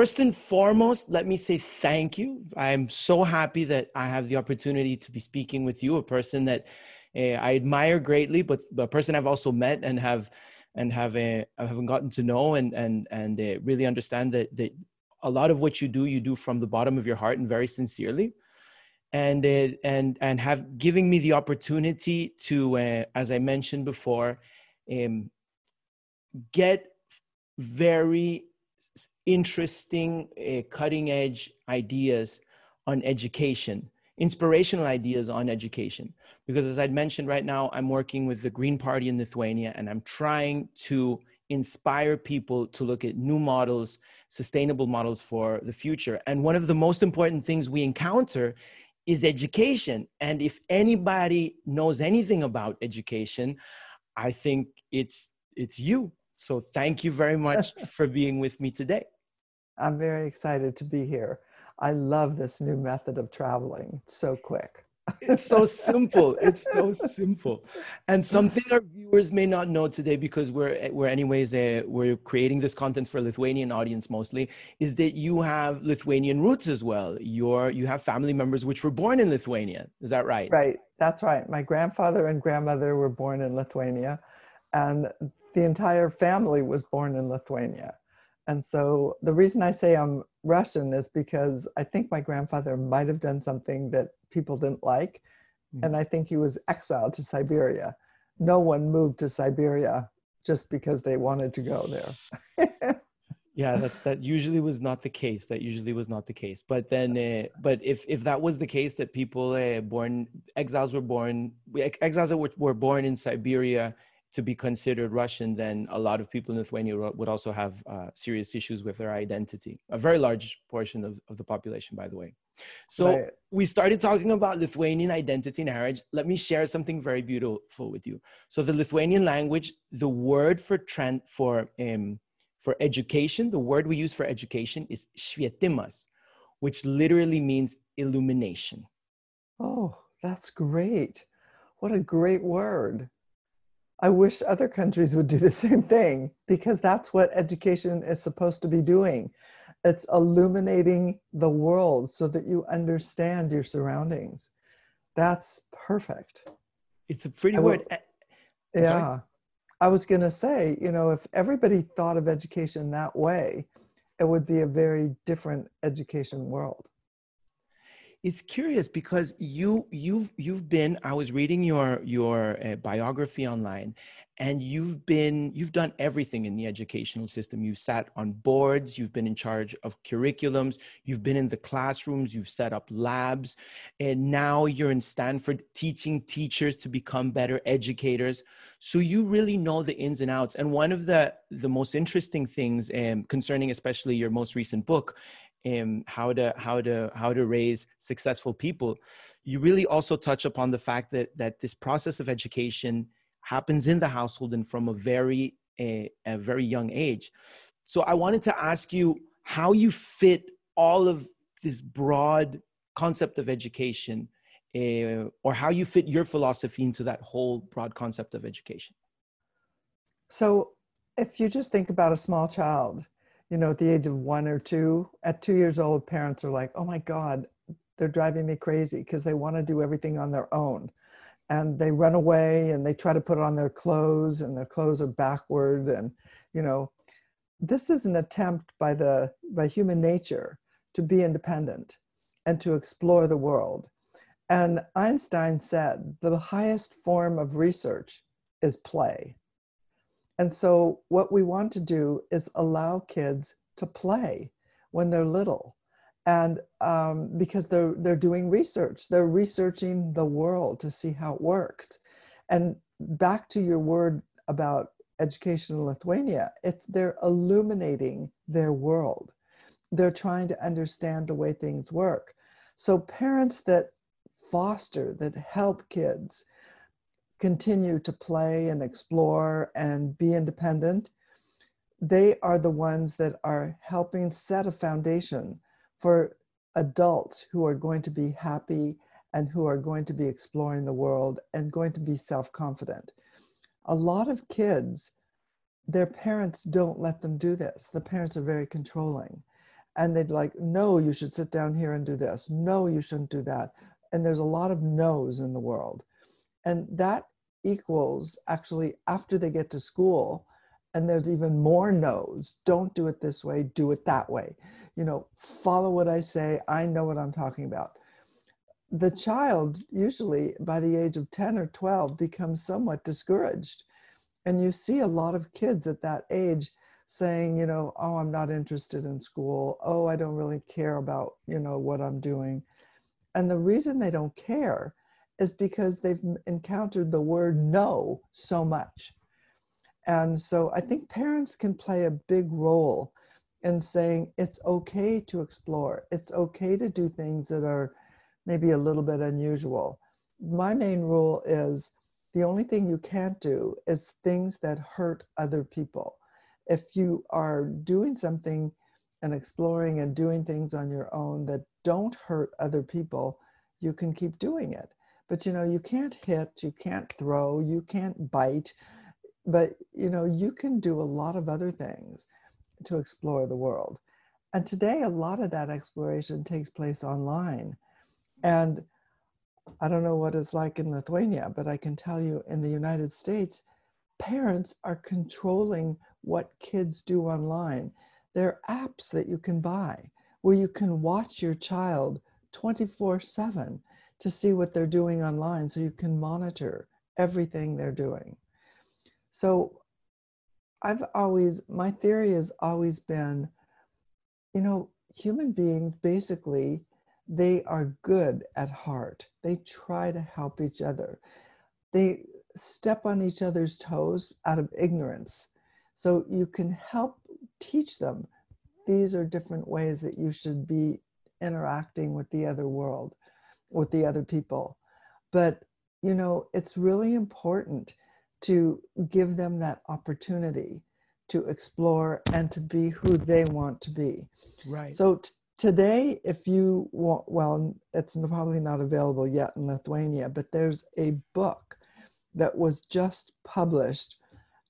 first and foremost, let me say thank you. I'm so happy that I have the opportunity to be speaking with you, a person that uh, I admire greatly, but a person I've also met and have and have uh, have gotten to know and and and uh, really understand that that a lot of what you do, you do from the bottom of your heart and very sincerely and uh, and and have giving me the opportunity to as i mentioned before um, get very interesting uh, cutting edge ideas on education inspirational ideas on education because as i mentioned right now i'm working with the green party in lithuania and i'm trying to inspire people to look at new models sustainable models for the future and one of the most important things we encounter is education. And if anybody knows anything about education, I think it's it's you. So thank you very much for being with me today. I'm very excited to be here. I love this new method of traveling. so quick it's so simple. It's so simple. And something our viewers may not know today, because we're we're anyways uh, we're creating this content for Lithuanian audience mostly, is that you have Lithuanian roots as well. You're you have family members which were born in Lithuania. Is that right? Right. That's right. My grandfather and grandmother were born in Lithuania, and the entire family was born in Lithuania. And so the reason I say I'm Russian is because I think my grandfather might have done something that people didn't like. Mm-hmm. And I think he was exiled to Siberia. No one moved to Siberia just because they wanted to go there. yeah, that that usually was not the case. That usually was not the case. But then, uh, but if if that was the case, that people uh, born exiles were born exiles were, were born in Siberia to be considered Russian, then a lot of people in Lithuania would also have uh, serious issues with their identity. A very large portion of, of the population, by the way. So right. we started talking about Lithuanian identity and heritage. Let me share something very beautiful with you. So the Lithuanian language, the word for trend for um, for education, the word we use for education is švietimas, which literally means illumination. Oh, that's great. What a great word. I wish other countries would do the same thing because that's what education is supposed to be doing. It's illuminating the world so that you understand your surroundings. That's perfect. It's a pretty word. Eh, yeah. Sorry? I was going to say, you know, if everybody thought of education that way, it would be a very different education world it's curious because you you've you've been i was reading your your uh, biography online and you've been you've done everything in the educational system. You've sat on boards you've been in charge of curriculums you've been in the classrooms you've set up labs and now you're in stanford teaching teachers to become better educators. So you really know the ins and outs. And one of the the most interesting things um, concerning especially your most recent book um, how to how to how to raise successful people. You really also touch upon the fact that that this process of education happens in the household and from a very a, a very young age. So i wanted to ask you how you fit all of this broad concept of education uh, or how you fit your philosophy into that whole broad concept of education. So if you just think about a small child you know, at the age of one or two, at two years old, parents are like, oh my God, they're driving me crazy because they want to do everything on their own. And they run away and they try to put on their clothes and their clothes are backward. And, you know, this is an attempt by the by human nature to be independent and to explore the world. And Einstein said the highest form of research is play. And so, what we want to do is allow kids to play when they're little. And um, because they're, they're doing research, they're researching the world to see how it works. And back to your word about education in Lithuania, it's, they're illuminating their world. They're trying to understand the way things work. So, parents that foster, that help kids, continue to play and explore and be independent, they are the ones that are helping set a foundation for adults who are going to be happy and who are going to be exploring the world and going to be self confident. A lot of kids, their parents don't let them do this. The parents are very controlling. and they'd like no you should sit down here and do this no you shouldn't do that and there's a lot of no's in the world and that equals actually after they get to school and there's even more no's don't do it this way do it that way. You know follow what i say i know what i'm talking about. The child usually by the age of 10 or 12 becomes somewhat discouraged. And you see a lot of kids at that age saying you know oh i'm not interested in school. Oh i don't really care about you know what i'm doing. And the reason they don't care is because they've encountered the word no so much. And so i think parents can play a big role in saying it's okay to explore. It's okay to do things that are maybe a little bit unusual. My main rule is the only thing you can't do is things that hurt other people. If you are doing something and exploring and doing things on your own that don't hurt other people, you can keep doing it. But you know, you can't hit, you can't throw, you can't bite, but you know, you can do a lot of other things to explore the world. And today, a lot of that exploration takes place online. And I don't know what it's like in Lithuania, but I can tell you in the United States, parents are controlling what kids do online. There are apps that you can buy where you can watch your child 24 7 to see what they're doing online so you can monitor everything they're doing. So I've always, my theory has always been you know, human beings basically, they are good at heart. They try to help each other. They step on each other's toes out of ignorance so you can help teach them these are different ways that you should be interacting with the other world, with the other people. But, you know, it's really important to give them that opportunity to explore and to be who they want to be. Right. So t- today, if you want, well, it's probably not available yet in Lithuania, but there's a book that was just published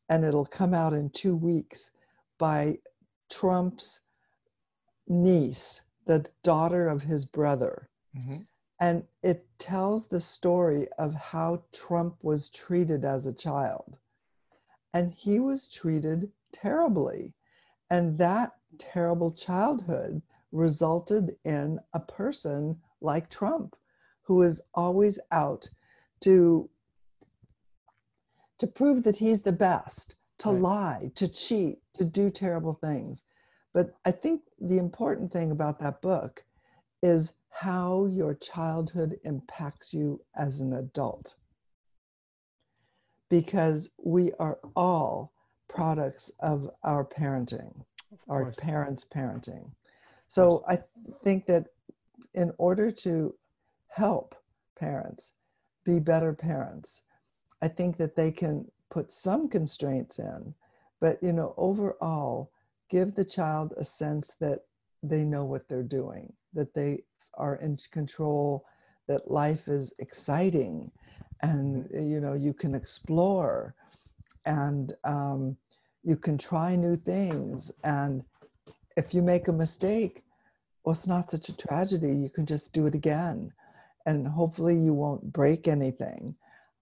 and it'll come out in two weeks by Trump's niece, the daughter of his brother. Mm-hmm. And it tells the story of how Trump was treated as a child. And he was treated terribly. And that terrible childhood resulted in a person like Trump, who is always out to to prove that he's the best, to right. lie, to cheat, to do terrible things. But I think the important thing about that book is how your childhood impacts you as an adult. Because we are all products of our parenting, of our parents' parenting. So I think that in order to help parents be better parents, I think that they can put some constraints in, but you know, overall, give the child a sense that they know what they're doing, that they are in control, that life is exciting, and mm-hmm. you know, you can explore, and um, you can try new things, and if you make a mistake, well, it's not such a tragedy. You can just do it again, and hopefully, you won't break anything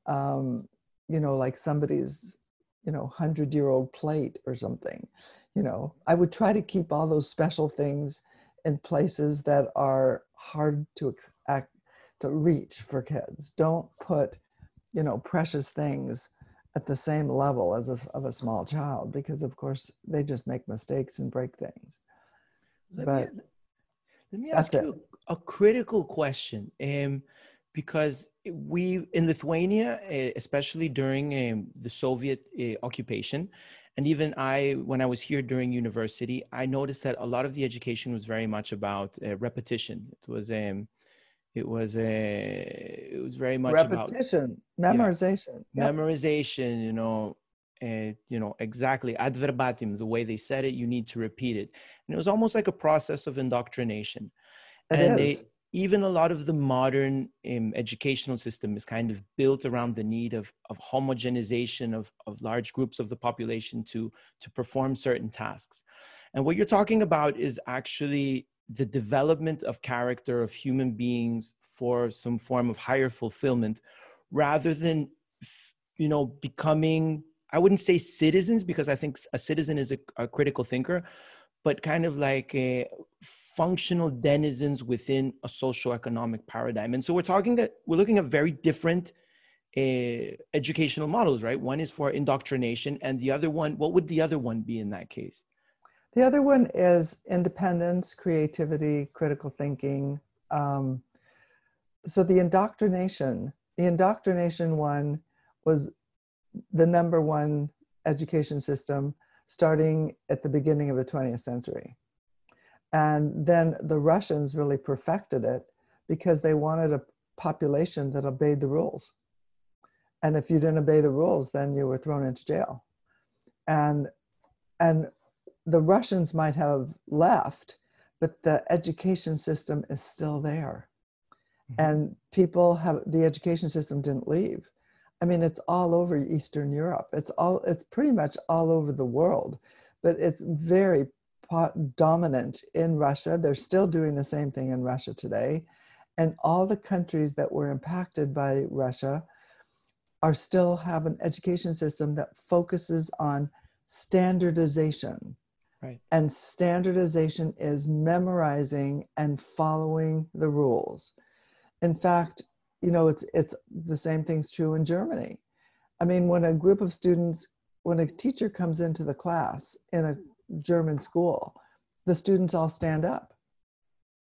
um, you know, like somebody's, you know, hundred year old plate or something. You know, I would try to keep all those special things in places that are hard to act, to reach for kids. Don't put, you know, precious things at the same level as a, of a small child because, of course, they just make mistakes and break things. Let but me, let me ask you a, a critical question. Um, because we in Lithuania, eh, especially during um, the Soviet uh, occupation, and even I, when I was here during university, I noticed that a lot of the education was very much about uh, repetition. It was um, it was a it was very much repetition, about, memorization, yeah, yep. memorization. You know, uh, you know exactly ad verbatim, the way they said it. You need to repeat it, and it was almost like a process of indoctrination. It and is. They, even a lot of the modern um, educational system is kind of built around the need of, of homogenization of, of large groups of the population to, to perform certain tasks. And what you're talking about is actually the development of character of human beings for some form of higher fulfillment rather than you know becoming i wouldn't say citizens because i think a citizen is a, a critical thinker but kind of like a functional denizens within a social economic paradigm. And so we're talking that we're looking at very different uh, educational models right? One is for indoctrination and the other one what would the other one be in that case? The other one is independence, creativity, critical thinking. Um, so the indoctrination, the indoctrination one was the number one education system starting at the beginning of the 20th century. And then the Russians really perfected it because they wanted a population that obeyed the rules. And if you didn't obey the rules, then you were thrown into jail. And and the Russians might have left, but the education system is still there. Mm-hmm. And people have the education system didn't leave. I mean, it's all over Eastern Europe. It's all it's pretty much all over the world, but it's very dominant in Russia. They're still doing the same thing in Russia today. And all the countries that were impacted by Russia are still have an education system that focuses on standardization Right. And standardization is memorizing and following the rules. In fact, you know, it's it's the same thing's true in Germany. I mean, when a group of students, when a teacher comes into the class in a German school, the students all stand up.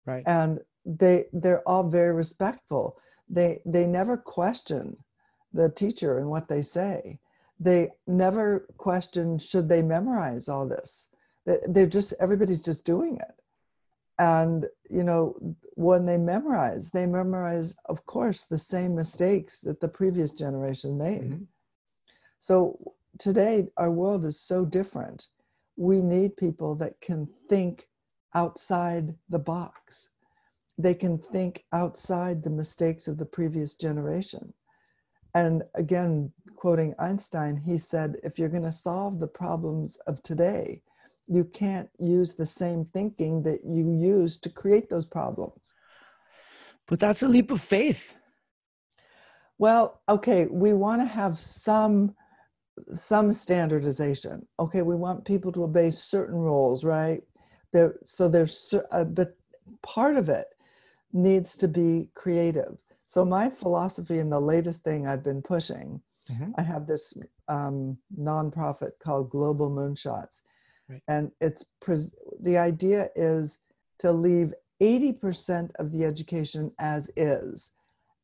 Right. And they they're all very respectful. They they never question the teacher and what they say. They never question should they memorize all this they're just everybody's just doing it and you know when they memorize they memorize of course the same mistakes that the previous generation made. Mm-hmm. so today our world is so different. We need people that can think outside the box. They can think outside the mistakes of the previous generation. And again quoting einstein he said if you're going to solve the problems of today you can't use the same thinking that you use to create those problems. But that's a leap of faith. Well, okay, we want to have some some standardization. Okay, we want people to obey certain rules, right? There, so there's, uh, but part of it needs to be creative. So my philosophy and the latest thing I've been pushing, mm-hmm. I have this um, nonprofit called Global Moonshots, Right. And it's pres- the idea is to leave 80% of the education as is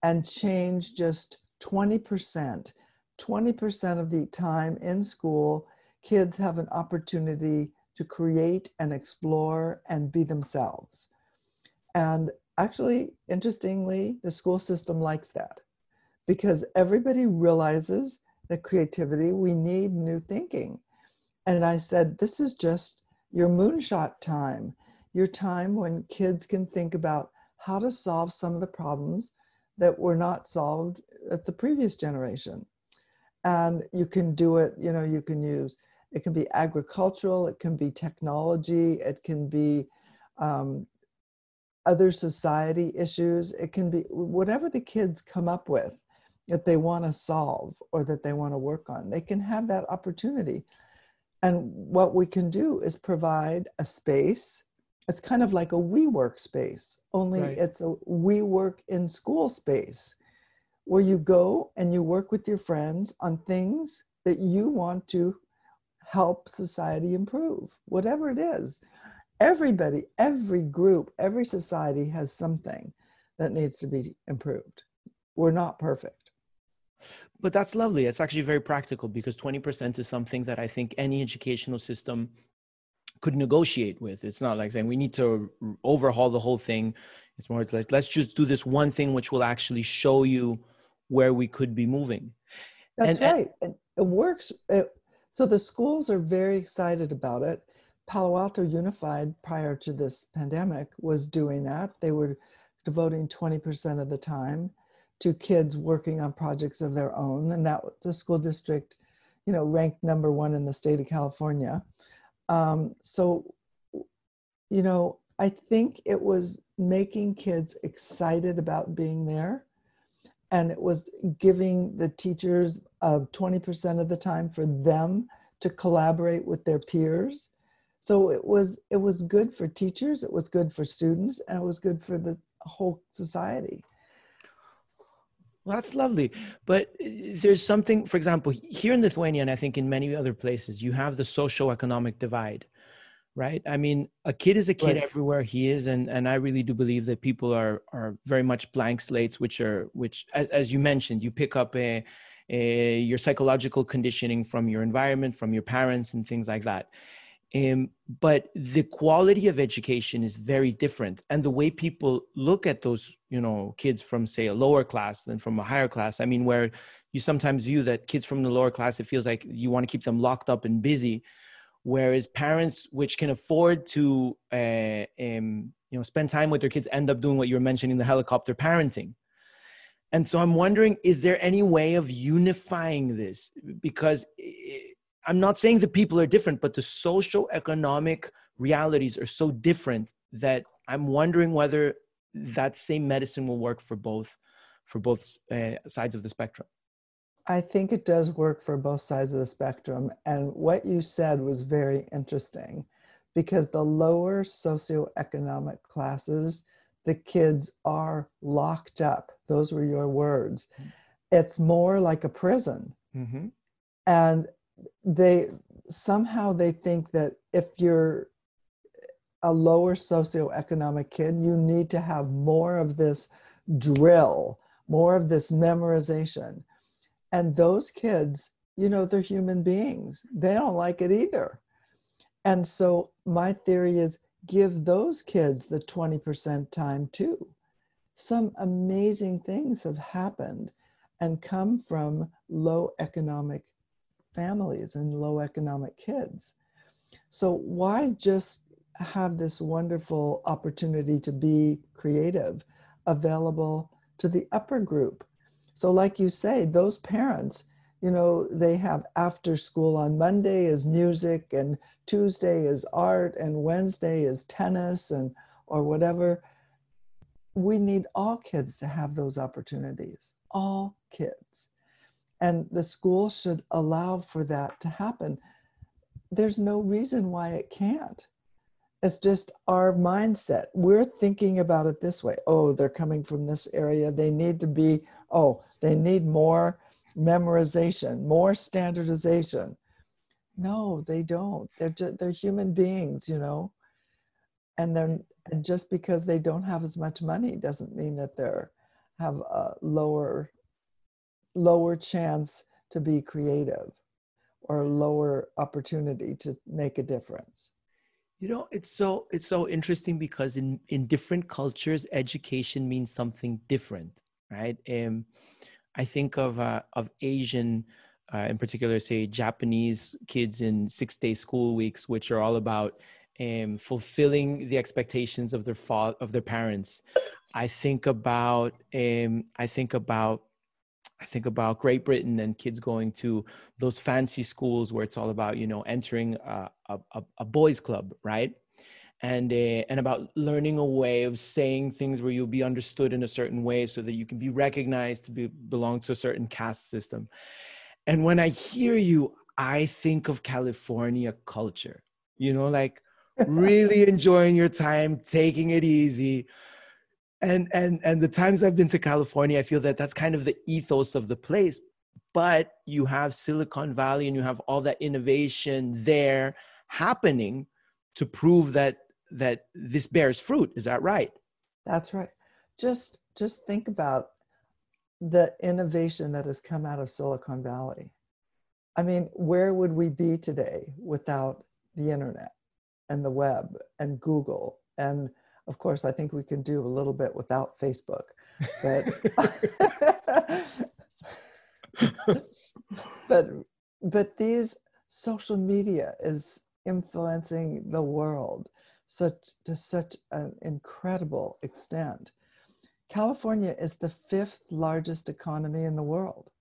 and change just 20%. 20% of the time in school, kids have an opportunity to create and explore and be themselves. And actually, interestingly, the school system likes that because everybody realizes that creativity, we need new thinking. And I said, This is just your moonshot time, your time when kids can think about how to solve some of the problems that were not solved at the previous generation. And you can do it, you know, you can use it can be agricultural, it can be technology, it can be um, other society issues, it can be whatever the kids come up with that they want to solve or that they want to work on, they can have that opportunity. And what we can do is provide a space. It's kind of like a WeWork space, only right. it's a WeWork in school space where you go and you work with your friends on things that you want to help society improve, whatever it is. Everybody, every group, every society has something that needs to be improved. We're not perfect but that's lovely. It's actually very practical because 20% is something that I think any educational system could negotiate with. It's not like saying we need to overhaul the whole thing. It's more like let's just do this one thing which will actually show you where we could be moving. That's and, right. And it works. It, so the schools are very excited about it. Palo Alto Unified, prior to this pandemic, was doing that. They were devoting 20% of the time to kids working on projects of their own. And that the school district, you know, ranked number one in the state of California. Um, so you know, I think it was making kids excited about being there. And it was giving the teachers uh, 20% of the time for them to collaborate with their peers. So it was it was good for teachers, it was good for students, and it was good for the whole society. Well, that's lovely. But uh, there's something, for example, here in Lithuania, and I think in many other places, you have the socio-economic divide, right? I mean, a kid is a kid right. everywhere he is, and and I really do believe that people are are very much blank slates, which are which, as, as you mentioned, you pick up a, a your psychological conditioning from your environment, from your parents, and things like that. Um, but the quality of education is very different. And the way people look at those you know kids from say a lower class than from a higher class i mean where you sometimes view that kids from the lower class it feels like you want to keep them locked up and busy. Whereas parents which can afford to uh, um, you know spend time with their kids end up doing what you were mentioning the helicopter parenting. And so i'm wondering is there any way of unifying this? Because it, I'm not saying the people are different, but the social economic realities are so different that I'm wondering whether that same medicine will work for both for both uh, sides of the spectrum. I think it does work for both sides of the spectrum. And what you said was very interesting because the lower socioeconomic classes, the kids are locked up. Those were your words. Mm-hmm. It's more like a prison. Mm-hmm. And they somehow they think that if you're a lower socioeconomic kid, you need to have more of this drill, more of this memorization. And those kids, you know, they're human beings. They don't like it either. And so my theory is give those kids the 20% time too. Some amazing things have happened and come from low economic families and low economic kids. So, why just have this wonderful opportunity to be creative available to the upper group? So, like you say, those parents, you know, they have after school on Monday is music, and Tuesday is art, and Wednesday is tennis, and or whatever. We need all kids to have those opportunities, all kids. And the school should allow for that to happen. There's no reason why it can't. It's just our mindset. We're thinking about it this way oh, they're coming from this area. They need to be, oh, they need more memorization, more standardization. No, they don't. They're, just, they're human beings, you know. And and just because they don't have as much money doesn't mean that they're have a lower lower chance to be creative or lower opportunity to make a difference. You know it's so it's so interesting because in in different cultures education means something different right? Um i think of uh, of asian uh, in particular say japanese kids in six day school weeks which are all about um, fulfilling the expectations of their fa- of their parents. I think about um, i think about I think about Great Britain and kids going to those fancy schools where it's all about, you know, entering a, a, a boys' club, right? And, uh, and about learning a way of saying things where you'll be understood in a certain way so that you can be recognized to be, belong to a certain caste system. And when I hear you, I think of California culture, you know, like really enjoying your time, taking it easy, and and and the times i've been to california i feel that that's kind of the ethos of the place but you have silicon valley and you have all that innovation there happening to prove that that this bears fruit. Is that right? That's right. Just just think about the innovation that has come out of silicon valley. I mean where would we be today without the internet and the web and google and of course, I think we can do a little bit without Facebook, but but but these social media is influencing the world such to such an incredible extent. California is the fifth largest economy in the world.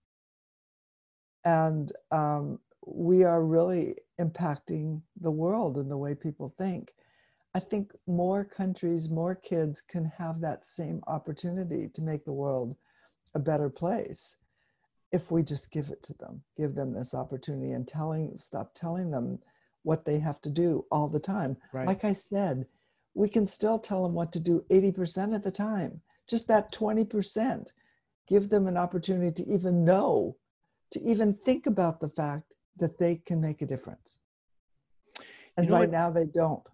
And um, we are really impacting the world in the way people think. I think more countries, more kids can have that same opportunity to make the world a better place if we just give it to them, give them this opportunity and telling, stop telling them what they have to do all the time. Right. Like I said, we can still tell them what to do 80% of the time. Just that 20%. Give them an opportunity to even know, to even think about the fact that they can make a difference. And You know right what? now they don't.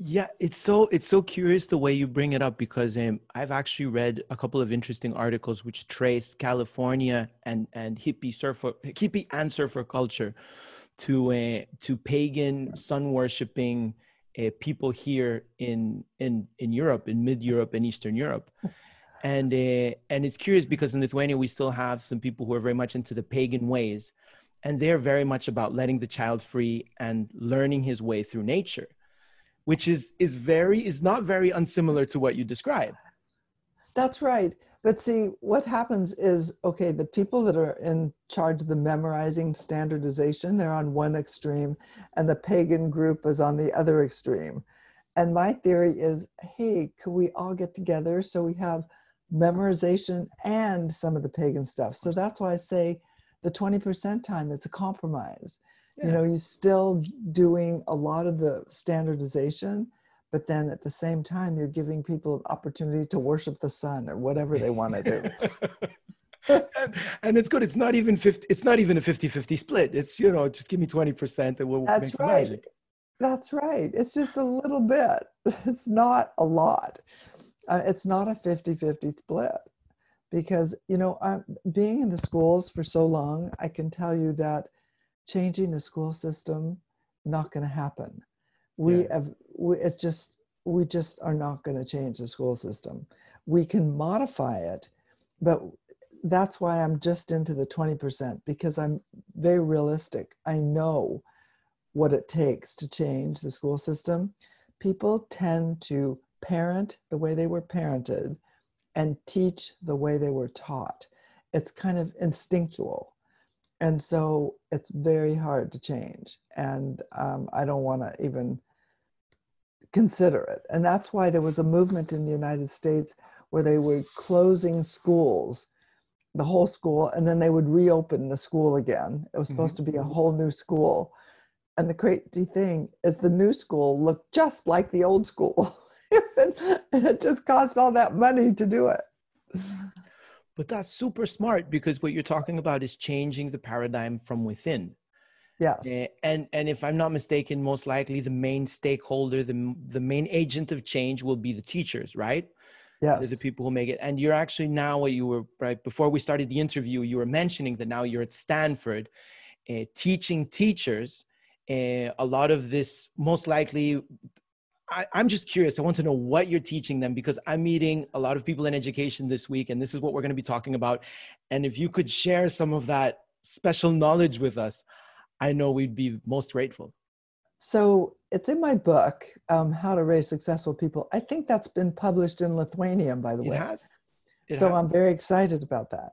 Yeah, it's so it's so curious the way you bring it up because um, I've actually read a couple of interesting articles which trace California and and hippie surfer hippie and surfer culture to uh, to pagan sun worshipping uh, people here in in in Europe in mid Europe and Eastern Europe. And uh, and it's curious because in Lithuania we still have some people who are very much into the pagan ways, and they're very much about letting the child free and learning his way through nature which is is very is not very unsimilar to what you describe That's right. But see, what happens is okay, the people that are in charge of the memorizing standardization, they're on one extreme, and the pagan group is on the other extreme. And my theory is hey, could we all get together so we have memorization and some of the pagan stuff? So that's why I say the 20% time, it's a compromise. You know, you're still doing a lot of the standardization, but then at the same time, you're giving people an opportunity to worship the sun or whatever they want to do. and, and it's good it's not even 50 it's not even a 50-50 split it's you know just give me 20% and we'll That's make right. magic That's right. It's just a little bit. It's not a lot. Uh, it's not a 50 50 split. Because, you know, i being in the schools for so long, I can tell you that changing the school system, not going to happen. We Yeah. have, we, it's just, we just are not going to change the school system. We can modify it, but that's why I'm just into the 20% because I'm very realistic. I know what it takes to change the school system, people tend to parent the way they were parented and teach the way they were taught. It's kind of instinctual. And so it's very hard to change. And um, I don't want to even consider it. And that's why there was a movement in the United States where they were closing schools, the whole school, and then they would reopen the school again. It was supposed to be a whole new school. And the crazy thing is, the new school looked just like the old school. and it just cost all that money to do it. But that's super smart because what you're talking about is changing the paradigm from within Yes. Eh, and and if i'm not mistaken most likely the main stakeholder the, the main agent of change will be the teachers right Yes. They're the people who make it and you're actually now what you were right before we started the interview you were mentioning that now you're at stanford uh, teaching teachers uh, a lot of this most likely I, i'm just curious i want to know what you're teaching them because i'm meeting a lot of people in education this week and this is what we're going to be talking about and if you could share some of that special knowledge with us i know we'd be most grateful So it's in my book, um, How to Raise Successful People. I think that's been published in Lithuanian, by the it way. has It so has. I'm very excited about that.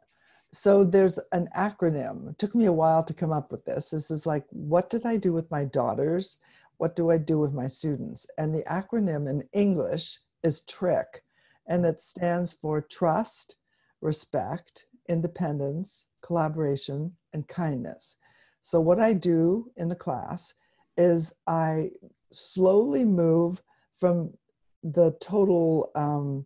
So there's an acronym. It took me a while to come up with this. This is like, what did I do with my daughters? What do I do with my students? And the acronym in English is TRICK, and it stands for trust, respect, independence, collaboration, and kindness. So what I do in the class is I slowly move from the total um,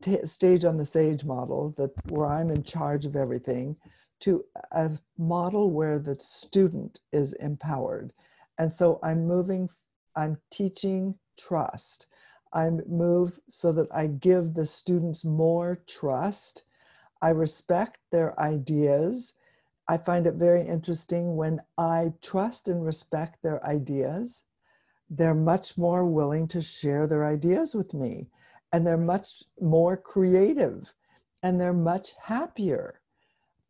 t- stage on the sage model that where i'm in charge of everything to a model where the student is empowered and so i'm moving i'm teaching trust i move so that i give the students more trust i respect their ideas i find it very interesting when i trust and respect their ideas they're much more willing to share their ideas with me and they're much more creative and they're much happier.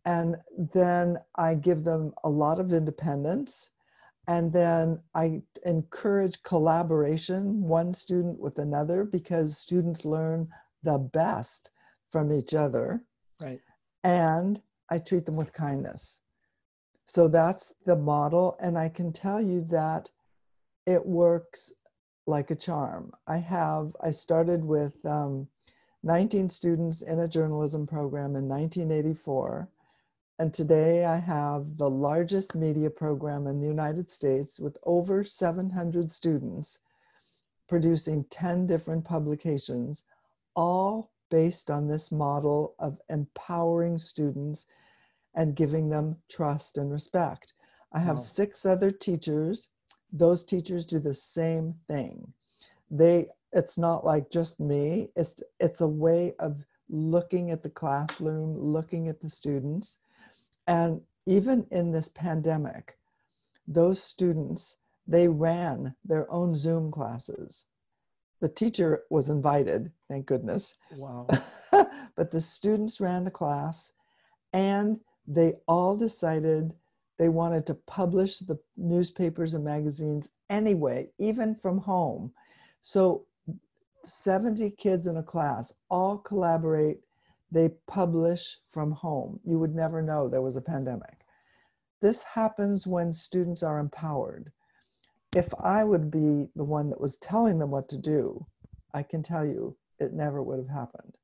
And then I give them a lot of independence. And then I encourage collaboration, one student with another, because students learn the best from each other. right And I treat them with kindness. So that's the model. And I can tell you that it works like a charm. I have, I started with um, 19 students in a journalism program in 1984. And today I have the largest media program in the United States with over 700 students producing 10 different publications, all based on this model of empowering students and giving them trust and respect. I have wow. six other teachers. Those teachers do the same thing. They it's not like just me. It's it's a way of looking at the classroom, looking at the students. And even in this pandemic, those students, they ran their own Zoom classes. The teacher was invited, thank goodness. Wow. but the students ran the class and they all decided they wanted to publish the newspapers and magazines anyway, even from home. So 70 kids in a class all collaborate, they publish from home. You would never know there was a pandemic. This happens when students are empowered. If I would be the one that was telling them what to do, I can tell you it never would have happened.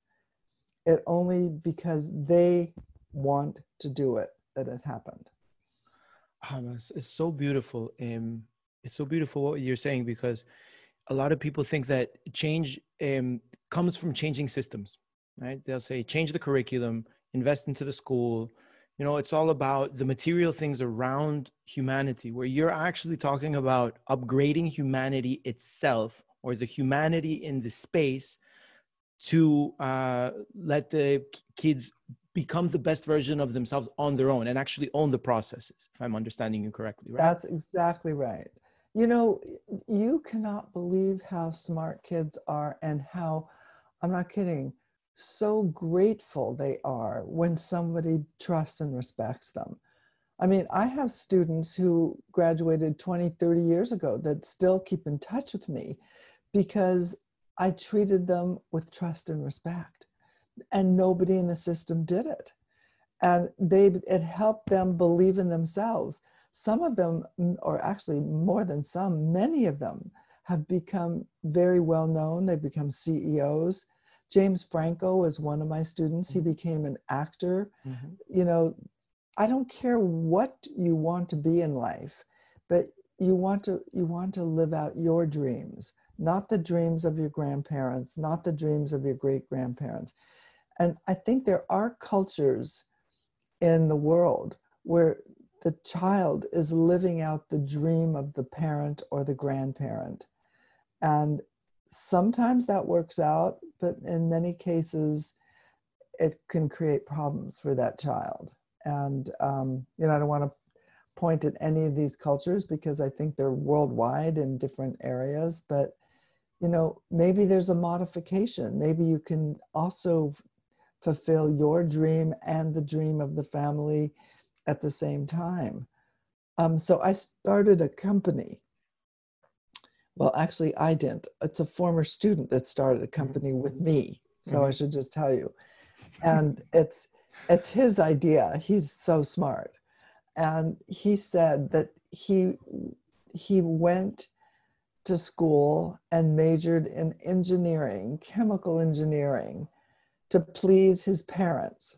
It only because they want to do it that it happened. Oh, it's, it's so beautiful. Um, it's so beautiful what you're saying because a lot of people think that change um, comes from changing systems, right? They'll say change the curriculum, invest into the school. You know, it's all about the material things around humanity, where you're actually talking about upgrading humanity itself or the humanity in the space to uh, let the kids become the best version of themselves on their own and actually own the processes if i'm understanding you correctly right that's exactly right you know you cannot believe how smart kids are and how i'm not kidding so grateful they are when somebody trusts and respects them. I mean i have students who graduated 20 30 years ago that still keep in touch with me because i treated them with trust and respect and nobody in the system did it. And they it helped them believe in themselves. Some of them or actually more than some many of them have become very well known. They've become ceos james franco was one of my students he mm-hmm. became an actor mm-hmm. you know i don't care what you want to be in life but you want to you want to live out your dreams not the dreams of your grandparents not the dreams of your great grandparents and I think there are cultures in the world where the child is living out the dream of the parent or the grandparent. And sometimes that works out, but in many cases, it can create problems for that child. And, um, you know, I don't want to point at any of these cultures because I think they're worldwide in different areas, but, you know, maybe there's a modification. Maybe you can also fulfill your dream and the dream of the family at the same time. Um, so I started a company. Well, actually, I didn't. It's a former student that started a company with me. So mm-hmm. I should just tell you. And it's it's his idea. He's so smart. And he said that he he went to school and majored in engineering, chemical engineering, to please his parents.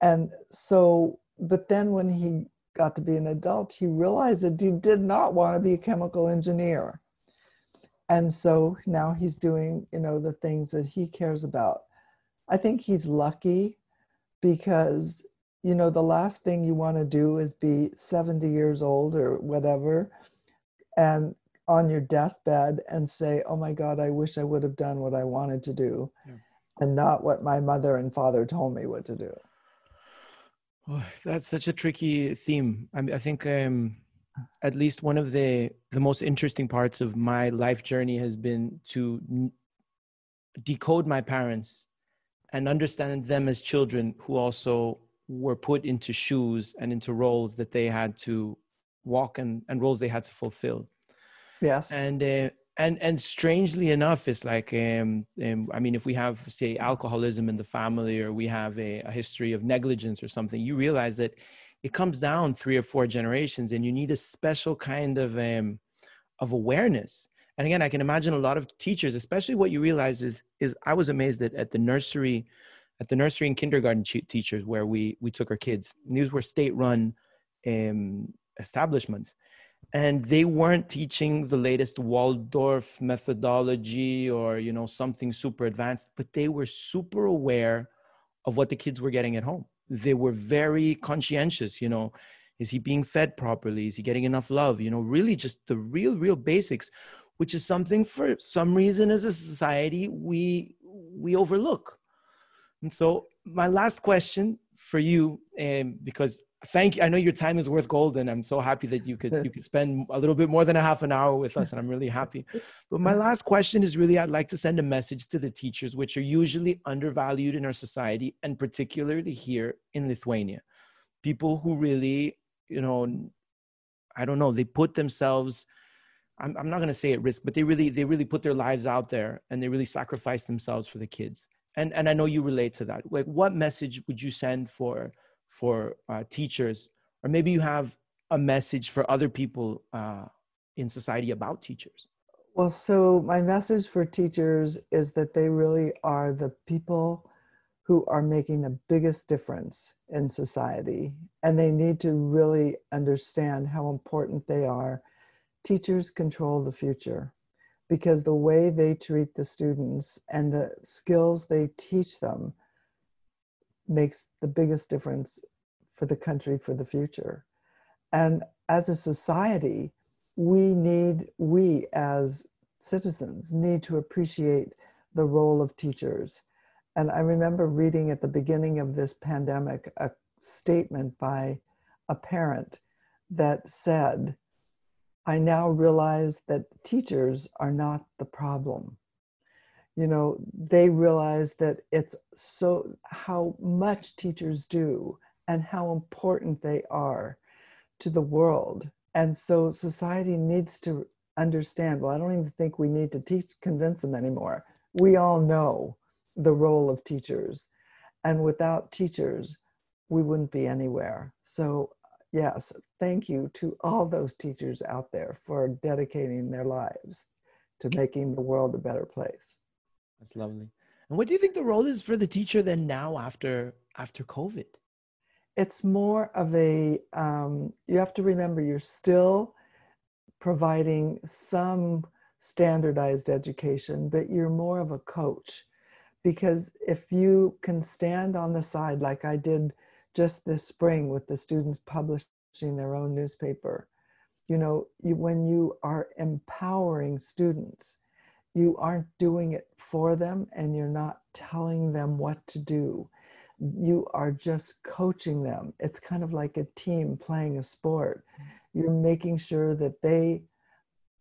And so, but then when he got to be an adult, he realized that he did not want to be a chemical engineer. And so now he's doing, you know, the things that he cares about. I think he's lucky because, you know, the last thing you want to do is be 70 years old or whatever and on your deathbed and say, oh my God, I wish I would have done what I wanted to do. Yeah and not what my mother and father told me what to do. Oh, that's such a tricky theme. I, I think um, at least one of the the most interesting parts of my life journey has been to n- decode my parents and understand them as children who also were put into shoes and into roles that they had to walk and, and roles they had to fulfill. Yes. And uh, and and strangely enough it's like um, um, i mean if we have say alcoholism in the family or we have a, a, history of negligence or something you realize that it comes down three or four generations and you need a special kind of um, of awareness. And again, I can imagine a lot of teachers, especially what you realize is, is I was amazed that at the nursery, at the nursery and kindergarten teachers where we, we took our kids, these were state run um, establishments and they weren't teaching the latest waldorf methodology or you know something super advanced but they were super aware of what the kids were getting at home. They were very conscientious you know is he being fed properly? Is he getting enough love? You know really just the real real basics which is something for some reason as a society we we overlook and so my last question for you um, because thank you. I know your time is worth gold, and I'm so happy that you could you could spend a little bit more than a half an hour with us, and I'm really happy. But my last question is really I'd like to send a message to the teachers, which are usually undervalued in our society, and particularly here in Lithuania. People who really, you know, I don't know, they put themselves. I'm, I'm not going to say at risk, but they really they really put their lives out there, and they really sacrifice themselves for the kids. And and I know you relate to that. Like, what message would you send for? for uh, teachers, or maybe you have a message for other people uh, in society about teachers? Well, so my message for teachers is that they really are the people who are making the biggest difference in society, and they need to really understand how important they are. Teachers control the future because the way they treat the students and the skills they teach them makes the biggest difference for the country for the future. And as a society, we need, we as citizens need to appreciate the role of teachers. And I remember reading at the beginning of this pandemic a statement by a parent that said, I now realize that teachers are not the problem. You know they realize that it's so how much teachers do and how important they are to the world. And so society needs to understand well i don't even think we need to teach convince them anymore. We all know the role of teachers. And without teachers we wouldn't be anywhere. So yes thank you to all those teachers out there for dedicating their lives to making the world a better place that's lovely. And what do you think the role is for the teacher then now after after COVID? It's more of a um, you have to remember you're still providing some standardized education, but you're more of a coach. Because if you can stand on the side like I did just this spring with the students publishing their own newspaper, you know, you, when you are empowering students, you aren't doing it for them and you're not telling them what to do. You are just coaching them. It's kind of like a team playing a sport. You're making sure that they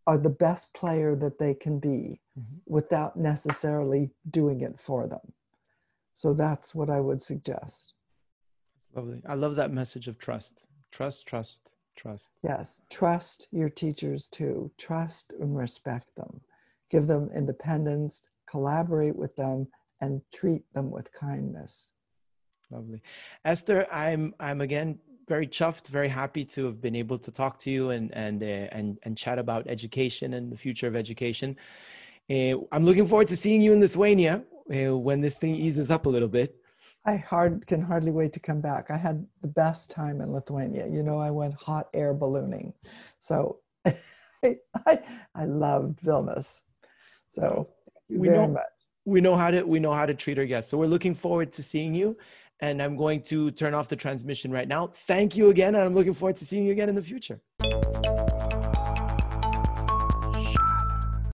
are the best player that they can be mm-hmm. without necessarily doing it for them. So that's what I would suggest. Lovely. I love that message of trust. Trust, trust, trust. Yes. Trust your teachers too. Trust and respect them give them independence, collaborate with them, and treat them with kindness. Lovely. Esther, I'm I'm again very chuffed, very happy to have been able to talk to you and and uh, and and chat about education and the future of education. Uh, I'm looking forward to seeing you in Lithuania uh, when this thing eases up a little bit. I hard can hardly wait to come back. I had the best time in Lithuania. You know, I went hot air ballooning, so I I, I loved Vilnius. So we know, much. We know how to we know how to treat our guests. So we're looking forward to seeing you. And I'm going to turn off the transmission right now. Thank you again, and I'm looking forward to seeing you again in the future.